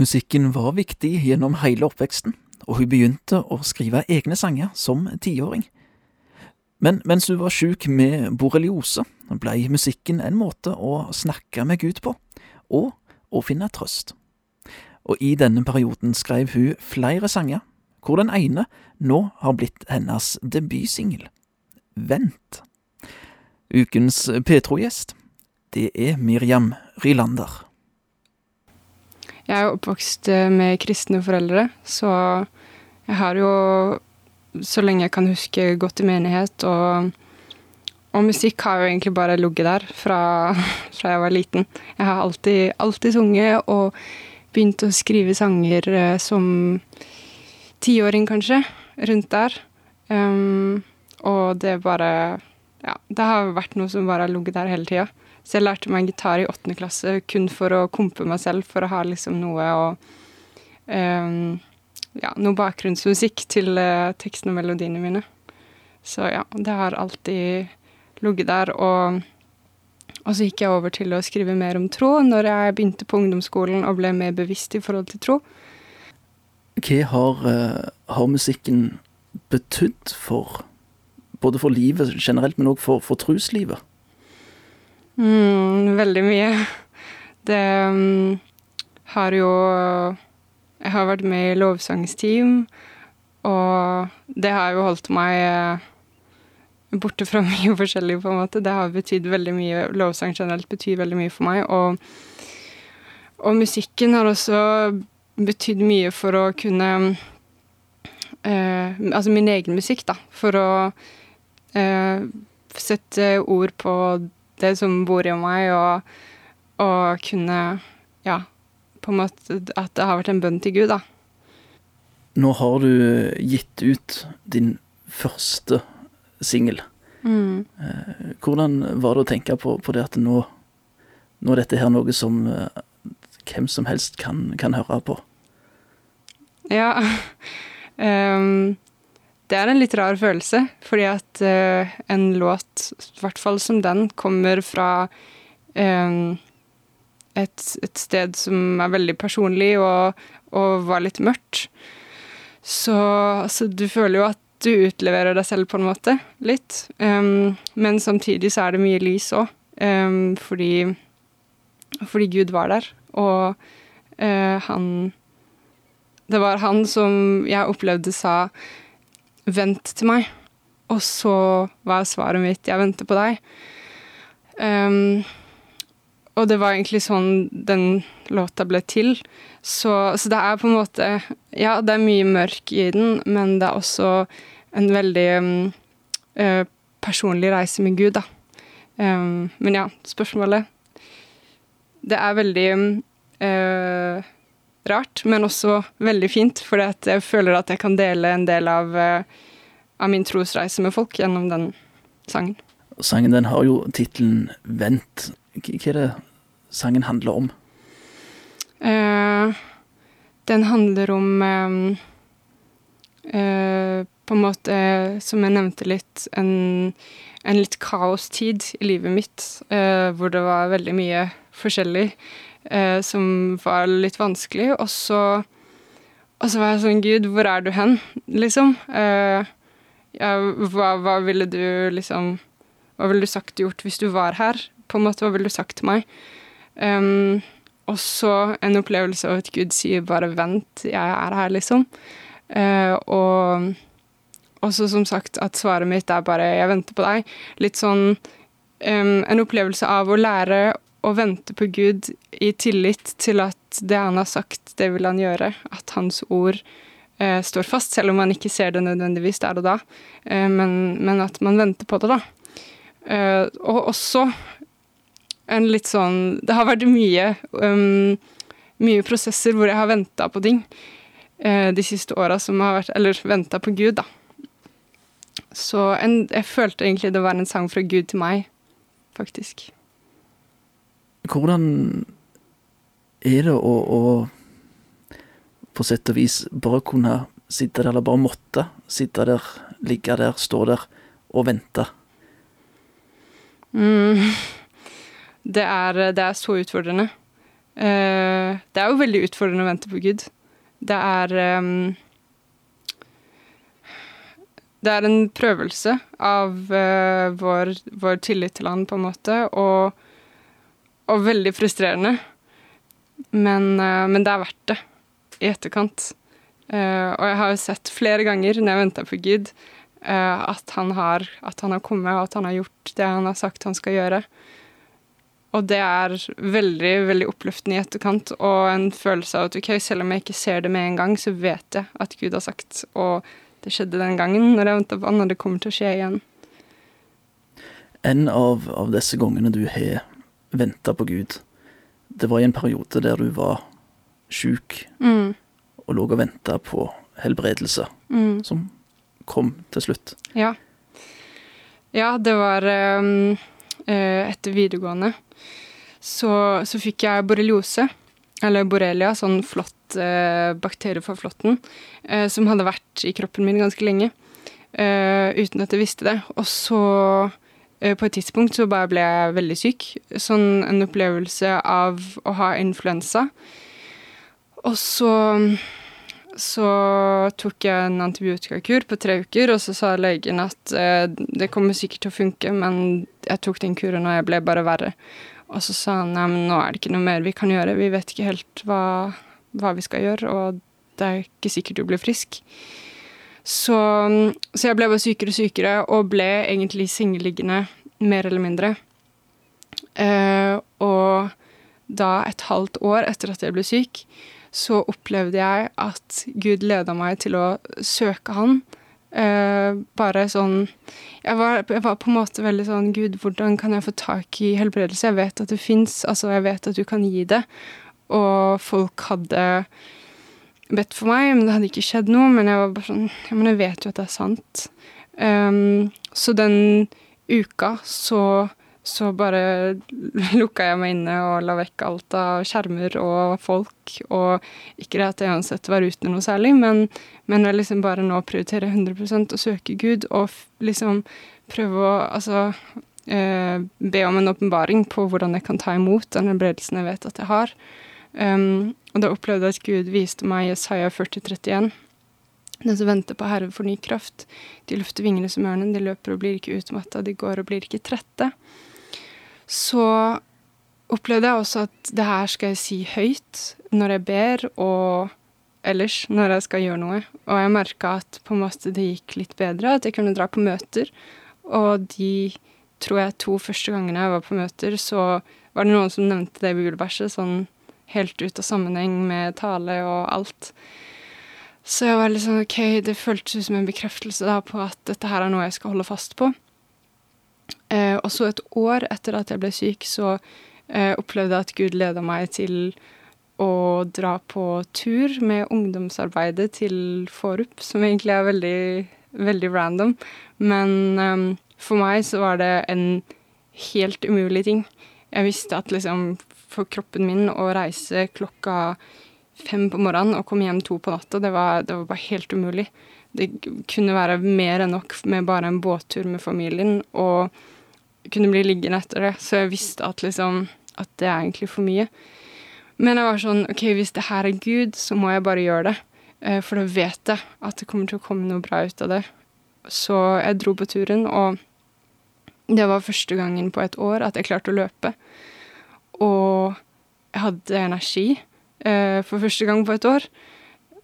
Musikken var viktig gjennom hele oppveksten, og hun begynte å skrive egne sanger som tiåring. Men mens hun var sjuk med borreliose, blei musikken en måte å snakke med Gud på, og å finne trøst. Og i denne perioden skrev hun flere sanger, hvor den ene nå har blitt hennes debutsingel, Vent. Ukens Petro-gjest, det er Miriam Rylander. Jeg er oppvokst eh, med kristne foreldre, så jeg har jo så lenge jeg kan huske gått i menighet, og, og musikk har jo egentlig bare ligget der fra, fra, jeg var liten. Jeg har alltid, alltid sunget og begynt å skrive sanger eh, som tiåring, kanskje, rundt der. Um, og det bare Ja, det har vært noe som bare har ligget der hele tida. Så jeg lærte meg gitar i åttende klasse kun for å kompe meg selv, for å ha liksom noe å um, Ja, noe bakgrunnsmusikk til uh, tekstene og melodiene mine. Så ja, det har alltid ligget der. Og, og så gikk jeg over til å skrive mer om tro når jeg begynte på ungdomsskolen og ble mer bevisst i forhold til tro. Hva har, uh, har musikken betydd for både for livet generelt, men òg for, for troslivet? Mm, veldig mye. Det um, har jo Jeg har vært med i lovsangsteam, og det har jo holdt meg uh, borte fra mye forskjellig, på en måte. Det har betydd veldig mye. Lovsang generelt betyr veldig mye for meg. Og, og musikken har også betydd mye for å kunne uh, Altså min egen musikk, da. For å uh, sette ord på det som bor i meg, og, og kunne Ja, på en måte at det har vært en bønn til Gud, da. Nå har du gitt ut din første singel. Mm. Eh, hvordan var det å tenke på, på det at nå, nå er dette her noe som eh, hvem som helst kan, kan høre på? Ja. Um, det er en litt rar følelse, fordi at uh, en låt, i hvert fall som den, kommer fra um, et, et, sted som er veldig personlig og, og var litt mørkt. Så, så, du føler jo at du utleverer deg selv på en måte, litt. Um, men samtidig så er det mye lys òg, fordi, fordi Gud var der, og uh, han Det var han som jeg opplevde sa vent til meg. Og så var svaret mitt jeg venter på deg. Um, og det var egentlig sånn den låta ble til. Så, så, det er på en måte Ja, det er mye mørk i den, men det er også en veldig um, personlig reise med Gud, da. Um, men ja, spørsmålet Det er veldig uh, rart, men også veldig fint, for jeg føler at jeg kan dele en del av, eh, av min trosreise med folk gjennom den sangen. Sangen den har jo tittelen 'Vent'. Hva er det sangen handler om? Uh, den handler om um, uh, På en måte, som jeg nevnte litt, en, en litt kaostid i livet mitt, uh, hvor det var veldig mye forskjellig eh, som var litt vanskelig. Og så, og så var jeg sånn Gud, hvor er du hen, liksom? Eh, ja, hva, hva, ville du liksom Hva ville du sagt gjort hvis du var her? På en måte, hva ville du sagt til meg? Um, og så en opplevelse av at Gud sier bare 'vent, jeg er her', liksom. Uh, og også som sagt at svaret mitt er bare 'jeg venter på deg'. Litt sånn um, en opplevelse av å lære å vente på Gud i tillit til at det han har sagt, det vil han gjøre. At hans ord eh, står fast, selv om man ikke ser det nødvendigvis der og da. Eh, men, men, at man venter på det, da. Eh, og også en litt sånn Det har vært mye, um, mye prosesser hvor jeg har venta på ting eh, de siste åra som har vært Eller venta på Gud, da. Så en, jeg følte egentlig det var en sang fra Gud til meg, faktisk. Hvordan er det å, å, på sett og vis bare kunne sitte der, eller bare måtte sitte der, ligge der, stå der og vente? Mm. Det, er, det er, så utfordrende. Eh, det er jo veldig utfordrende å vente på Gud. Det er um, Det er en prøvelse av uh, vår, vår, tillit til han, på en måte, og, og veldig frustrerende. Men, uh, men, det er verdt det i etterkant. Uh, og jeg har jo sett flere ganger når jeg venta på Gud, at han, har, at, han har, kommet, og at han har gjort det han har sagt han skal gjøre. Og det er veldig veldig oppløftende i etterkant, og en følelse av at ok, selv om jeg ikke ser det med en gang, så vet jeg at Gud har sagt, og det skjedde den gangen når jeg venta på han, og det kommer til å skje igjen. En av, av disse gangene du har venta på Gud, det var i en periode der du var sjuk mm. og lå og venta på helbredelse, mm. som kom til slutt. Ja. Ja, det var um, etter videregående så, så fikk jeg borreliose, eller borrelia, sånn flott eh, bakterie for flåtten, eh, som hadde vært i kroppen min ganske lenge, eh, uten at jeg visste det. Og så, eh, på et tidspunkt, så bare ble jeg veldig syk. Sånn en opplevelse av å ha influensa. Og så så tok jeg en antibiotikakur på tre uker, og så sa legen at eh, det kommer sikkert til å funke, men jeg tok den kuren, og jeg ble bare verre. Og så sa han nei, men nå er det ikke noe mer vi kan gjøre, vi vet ikke helt hva, hva vi skal gjøre, og det er ikke sikkert du blir frisk. Så, så, jeg ble bare sykere og sykere, og ble egentlig sengeliggende mer eller mindre. Uh, og da, et halvt år etter at jeg ble syk, så opplevde jeg at Gud leda meg til å søke Han Uh, bare sånn jeg var, jeg var, på en måte veldig sånn Gud, hvordan kan jeg få tak i helbredelse? Jeg vet at det fins, altså jeg vet at du kan gi det. Og folk hadde bedt for meg, men det hadde ikke skjedd noe. Men jeg var bare sånn Ja, men jeg vet jo at det er sant. Um, så den uka så så bare lukka jeg meg inne og la vekk alt av skjermer og folk. Og ikke det at jeg uansett var ute noe særlig, men, men jeg liksom bare nå prioriterer 100% å søke Gud og liksom prøve å altså uh, be om en åpenbaring på hvordan jeg kan ta imot den helbredelsen jeg vet at jeg har. Um, og da opplevde jeg at Gud viste meg Jesaja 4031. Den som venter på Herre for ny kraft. De løfter vingene som ørnen, de løper og blir ikke utmatta, de går og blir ikke trette så opplevde jeg også at det her skal jeg si høyt når jeg ber, og ellers når jeg skal gjøre noe. Og jeg merka at på en måte det gikk litt bedre, at jeg kunne dra på møter. Og de tror jeg to første gangene jeg var på møter, så var det noen som nevnte det bibelverset sånn helt ut av sammenheng med tale og alt. Så jeg var sånn OK, det føltes som en bekreftelse da på at dette her er noe jeg skal holde fast på. Eh, og så et år etter at jeg ble syk, så eh, opplevde jeg at Gud leda meg til å dra på tur med ungdomsarbeidet til Forup, som egentlig er veldig, veldig random. Men eh, for meg så var det en helt umulig ting. Jeg visste at liksom for kroppen min å reise klokka fem på morgenen og komme hjem to på natta, det var, det var bare helt umulig. Det kunne være mer enn nok med bare en båttur med familien. og kunne bli liggende etter det. Så jeg visste at liksom at det er egentlig for mye. Men jeg var sånn OK, hvis det her er Gud, så må jeg bare gjøre det. Eh, for da vet jeg at det kommer til å komme noe bra ut av det. Så jeg dro på turen, og det var første gangen på et år at jeg klarte å løpe. Og jeg hadde energi eh, for første gang på et år.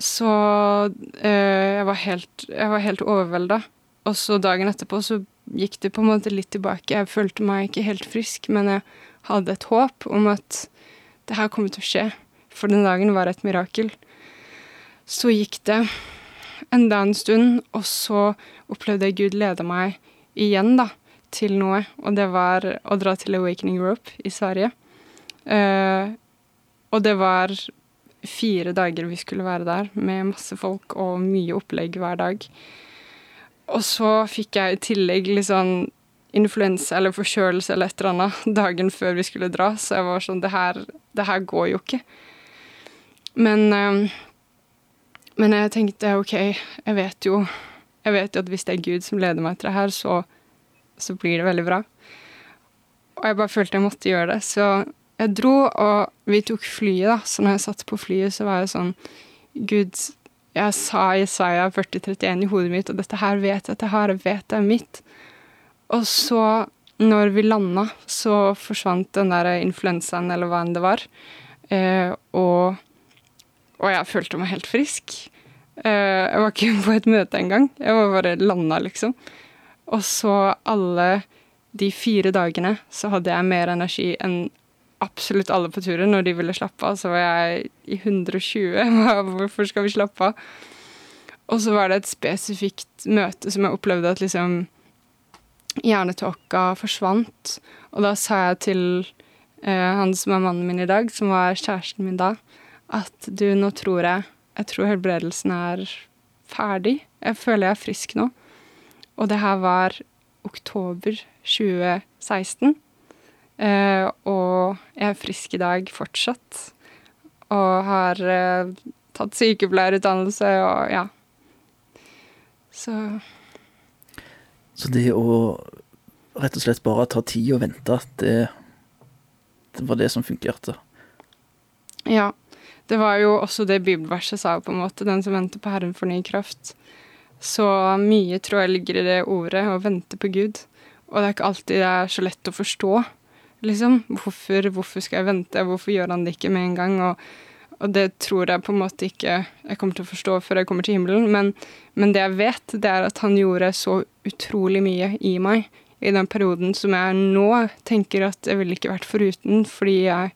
Så eh, jeg var helt, jeg helt overvelda. Og så dagen etterpå så gikk det på en måte litt tilbake. Jeg følte meg ikke helt frisk, men jeg hadde et håp om at det her kommer til å skje. For den dagen var et mirakel. Så gikk det enda en stund, og så opplevde jeg Gud lede meg igjen da, til noe. Og det var å dra til Awakening Europe i Sverige. Uh, og det var fire dager vi skulle være der, med masse folk og mye opplegg hver dag. Og så fikk jeg i tillegg litt sånn influensa eller forkjølelse eller et eller annet dagen før vi skulle dra, så jeg var sånn Det her, det her går jo ikke. Men, uh, men jeg tenkte OK, jeg vet jo jeg vet jo at hvis det er Gud som leder meg til det her, så, så blir det veldig bra. Og jeg bare følte jeg måtte gjøre det, så jeg dro, og vi tok flyet, da. Så når jeg satt på flyet, så var jeg sånn Gud, jeg sa Isaiah 4031 i hodet mitt, og dette her vet jeg at jeg har, jeg vet det er mitt. Og så, når vi landa, så forsvant den der influensaen, eller hva enn det var. Eh, og, og, jeg følte meg helt frisk. Eh, jeg var ikke på et møte engang. Jeg var bare landa, liksom. Og så alle de fire dagene så hadde jeg mer energi enn absolutt alle på turen. Når de ville slappe av, så var jeg i 120. Hvorfor skal vi slappe av? Og så var det et spesifikt møte som jeg opplevde at liksom hjernetåka forsvant. Og da sa jeg til eh, han som er mannen min i dag, som var kjæresten min da, at du, nå tror jeg Jeg tror helbredelsen er ferdig. Jeg føler jeg er frisk nå. Og det her var oktober 2016. Eh, og jeg er frisk i dag fortsatt. Og har eh, tatt sykepleierutdannelse og ja. Så Så det å rett og slett bare ta tid og vente, det, det var det som fungerte? Ja. Det var jo også det bibelverset sa, på en måte. Den som venter på Herren får ny kraft. Så mye tror jeg ligger i det ordet, å vente på Gud. Og det er ikke alltid det er så lett å forstå liksom. Hvorfor, hvorfor, skal jeg vente, hvorfor gjør han det ikke med en gang? Og, og, det tror jeg på en måte ikke jeg kommer til å forstå før jeg kommer til himmelen. Men, men, det jeg vet, det er at han gjorde så utrolig mye i meg i den perioden som jeg nå tenker at jeg ville ikke vært foruten, fordi jeg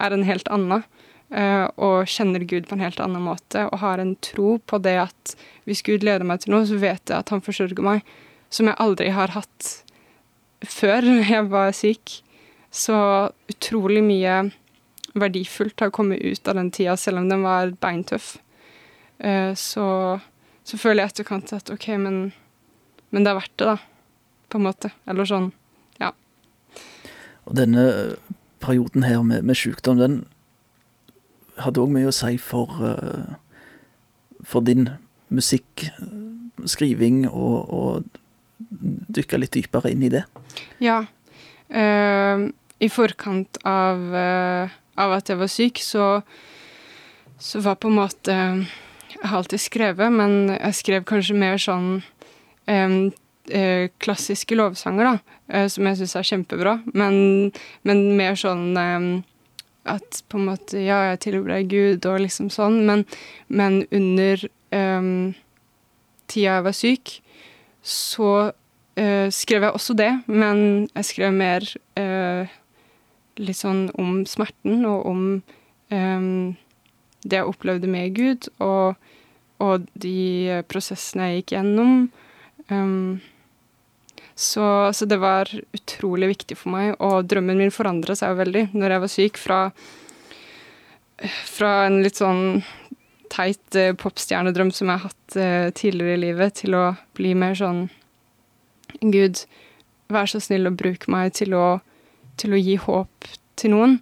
er en helt annen. Uh, og kjenner Gud på en helt annen måte og har en tro på det at hvis Gud leder meg til noe, så vet jeg at han forsørger meg, som jeg aldri har hatt før jeg var syk. Så utrolig mye verdifullt har kommet ut av den tida, selv om den var beintøff. Eh, så, så føler jeg etterkant at OK, men, men det er verdt det, da. På en måte. Eller sånn. Ja. Og denne perioden her med, med sykdom, den hadde òg mye å si for, uh, for din musikkskriving, og, og dykke litt dypere inn i det? Ja. Uh, i forkant av, uh, av, at jeg var syk, så, så var på en måte Jeg har alltid skrevet, men jeg skrev kanskje mer sånn um, klassiske lovsanger, da, uh, som jeg syns er kjempebra, men, men mer sånn um, at på en måte Ja, jeg tilber deg, Gud, og liksom sånn, men, men under um, tida jeg var syk, så uh, skrev jeg også det, men jeg skrev mer uh, litt sånn om smerten og om um, det jeg opplevde med Gud, og, og de prosessene jeg gikk gjennom. Um, så, så, det var utrolig viktig for meg, og drømmen min forandra seg jo veldig når jeg var syk, fra, fra en litt sånn teit uh, popstjernedrøm som jeg har hatt uh, tidligere i livet, til å bli mer sånn Gud, vær så snill å bruke meg til å til å gi håp til noen.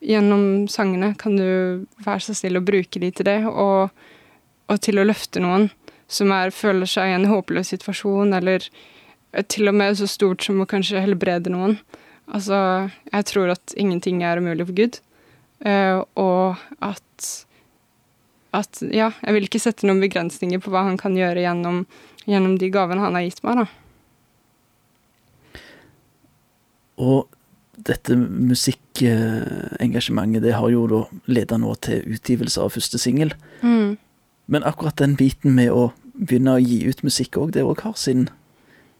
Gjennom sangene kan du være så snill å bruke de til det, og, og til å løfte noen som er, føler seg i en håpløs situasjon, eller til og med så stort som å kanskje helbrede noen. Altså, jeg tror at ingenting er umulig for Gud, uh, og at at ja, jeg vil ikke sette noen begrensninger på hva han kan gjøre gjennom, gjennom de gavene han har gitt meg, da. Og dette musikkengasjementet, det har jo da leda nå til utgivelse av første singel. Mm. Men akkurat den biten med å begynne å gi ut musikk òg, det òg har sin,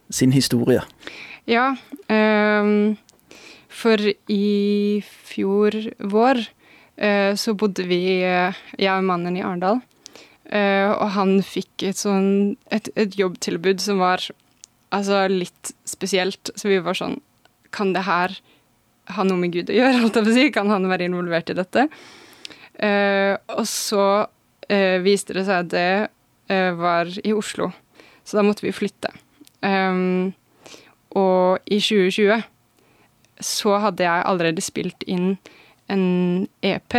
sin, historie. Ja, um, for i fjor vår uh, så bodde vi, uh, jeg og mannen, i Arendal. Uh, og han fikk et sånn et, et jobbtilbud som var altså litt spesielt. Så vi var sånn Kan det her ha noe med Gud å gjøre, holdt jeg å si. Kan han være involvert i dette? Uh, og så uh, viste det seg at det uh, var i Oslo, så da måtte vi flytte. Um, og i 2020 så hadde jeg allerede spilt inn en EP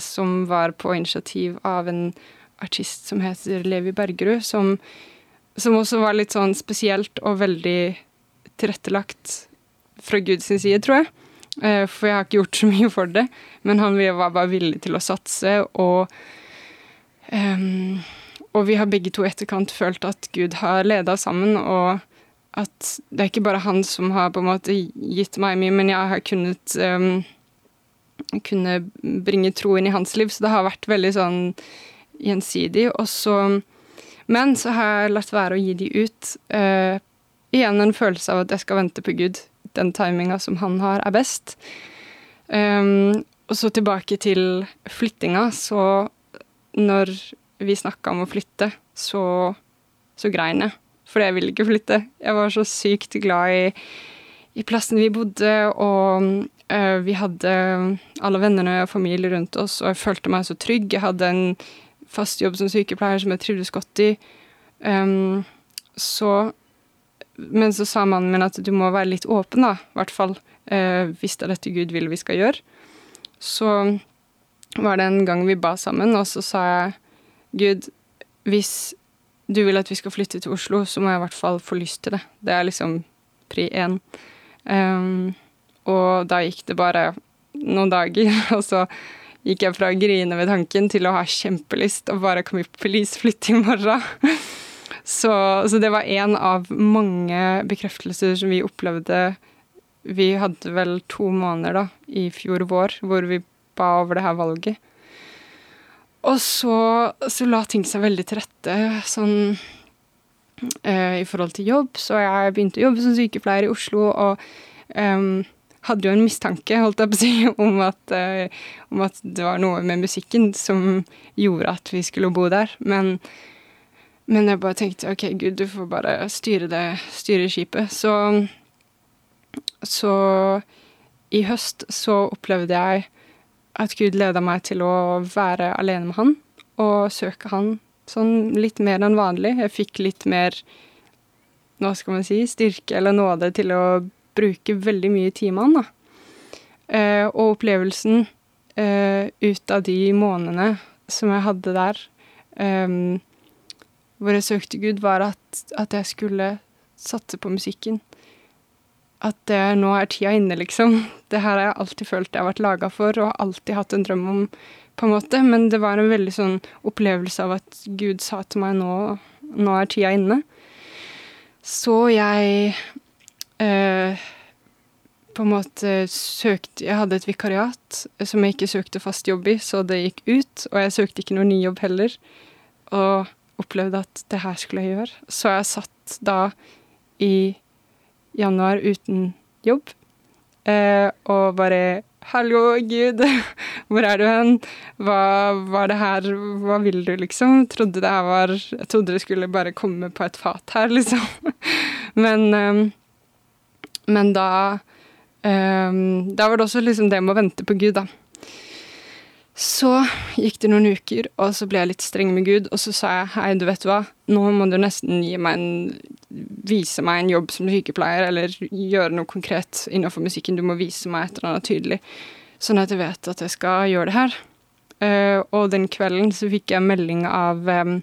som var på initiativ av en artist som heter Levi Bergerud, som, som også var litt sånn spesielt og veldig tilrettelagt fra Guds side, tror jeg. Eh, for jeg har ikke gjort så mye for det. Men han var bare villig til å satse, og um, Og vi har begge to etterkant følt at Gud har leda sammen, og at det er ikke bare han som har på en måte gitt meg mye, men jeg har kunnet um, kunne bringe tro inn i hans liv. Så det har vært veldig sånn gjensidig. Og så Men så har jeg latt være å gi de ut. Uh, igjen en følelse av at jeg skal vente på Gud. Den timinga som han har, er best. Um, og så tilbake til flyttinga. Så når vi snakka om å flytte, så, så grein jeg. For jeg ville ikke flytte. Jeg var så sykt glad i, i plassen vi bodde, og uh, vi hadde alle vennene og familie rundt oss, og jeg følte meg så trygg. Jeg hadde en fast jobb som sykepleier som jeg trivdes godt i. Um, så men så sa mannen min at du må være litt åpen, da, i hvert fall. Eh, hvis det er dette Gud vil vi skal gjøre. Så var det en gang vi ba sammen, og så sa jeg Gud, hvis du vil at vi skal flytte til Oslo, så må jeg i hvert fall få lyst til det. Det er liksom pri én. Um, og da gikk det bare noen dager, og så gikk jeg fra å grine ved tanken til å ha kjempelyst og bare kan vi please flytte i morgen? Så, så det var én av mange bekreftelser som vi opplevde. Vi hadde vel to måneder da, i fjor vår hvor vi ba over det her valget. Og så, så la ting seg veldig til rette sånn eh, i forhold til jobb. Så jeg begynte å jobbe som sykepleier i Oslo og eh, hadde jo en mistanke, holdt jeg på å si, om at, eh, om at det var noe med musikken som gjorde at vi skulle bo der. Men men jeg bare tenkte OK, Gud, du får bare styre det, styre skipet. Så Så i høst så opplevde jeg at Gud leda meg til å være alene med han og søke han sånn litt mer enn vanlig. Jeg fikk litt mer, hva skal man si, styrke eller nåde til å bruke veldig mye tid med han, da. Eh, og opplevelsen eh, ut av de månedene som jeg hadde der, eh, hvor jeg søkte Gud, var at, at jeg skulle satse på musikken. At det nå er tida inne, liksom. Det her har jeg alltid følt jeg har vært laga for, og alltid hatt en drøm om, på en måte. Men det var en veldig sånn opplevelse av at Gud sa til meg nå, nå er tida inne. Så jeg eh, på en måte søkte Jeg hadde et vikariat som jeg ikke søkte fast jobb i, så det gikk ut. Og jeg søkte ikke noen ny jobb heller. Og opplevde at det her skulle jeg gjøre. Så jeg satt da i januar uten jobb eh, og bare Hallo, Gud, hvor er du hen? Hva var det her Hva vil du, liksom? Trodde det her var Jeg trodde det skulle bare komme på et fat her, liksom. Men, eh, men da eh, Da var det også liksom det med å vente på Gud, da. Så gikk det noen uker, og så ble jeg litt streng med Gud, og så sa jeg hei, du vet hva, nå må du nesten gi meg en Vise meg en jobb som sykepleier, eller gjøre noe konkret innenfor musikken. Du må vise meg et eller annet tydelig, sånn at jeg vet at jeg skal gjøre det her. Uh, og den kvelden så fikk jeg melding av, um,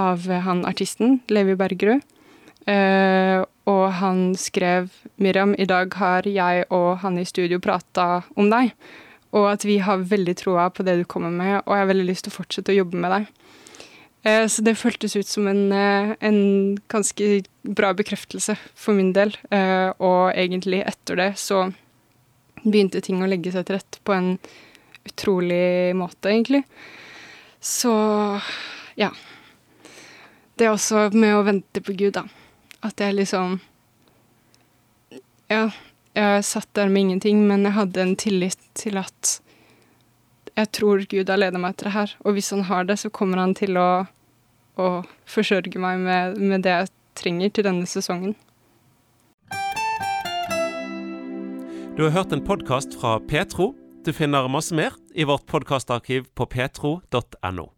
av han artisten, Levi Bergerud. Uh, og han skrev 'Miriam, i dag har jeg og han i studio prata om deg' og at vi har veldig troa på det du kommer med, og jeg har veldig lyst til å fortsette å jobbe med deg. Eh, så det føltes ut som en, eh, en, ganske bra bekreftelse for min del. Eh, og egentlig etter det så begynte ting å legge seg til rette på en utrolig måte, egentlig. Så ja. Det er også med å vente på Gud, da. At jeg liksom Ja, jeg satt der med ingenting, men jeg hadde en tillit til at jeg tror Gud har ledet meg etter det her. Og hvis han har det, så kommer han til å, å forsørge meg med, med det jeg trenger til denne sesongen. Du har hørt en podkast fra Petro. Du finner masse mer i vårt podkastarkiv på petro.no.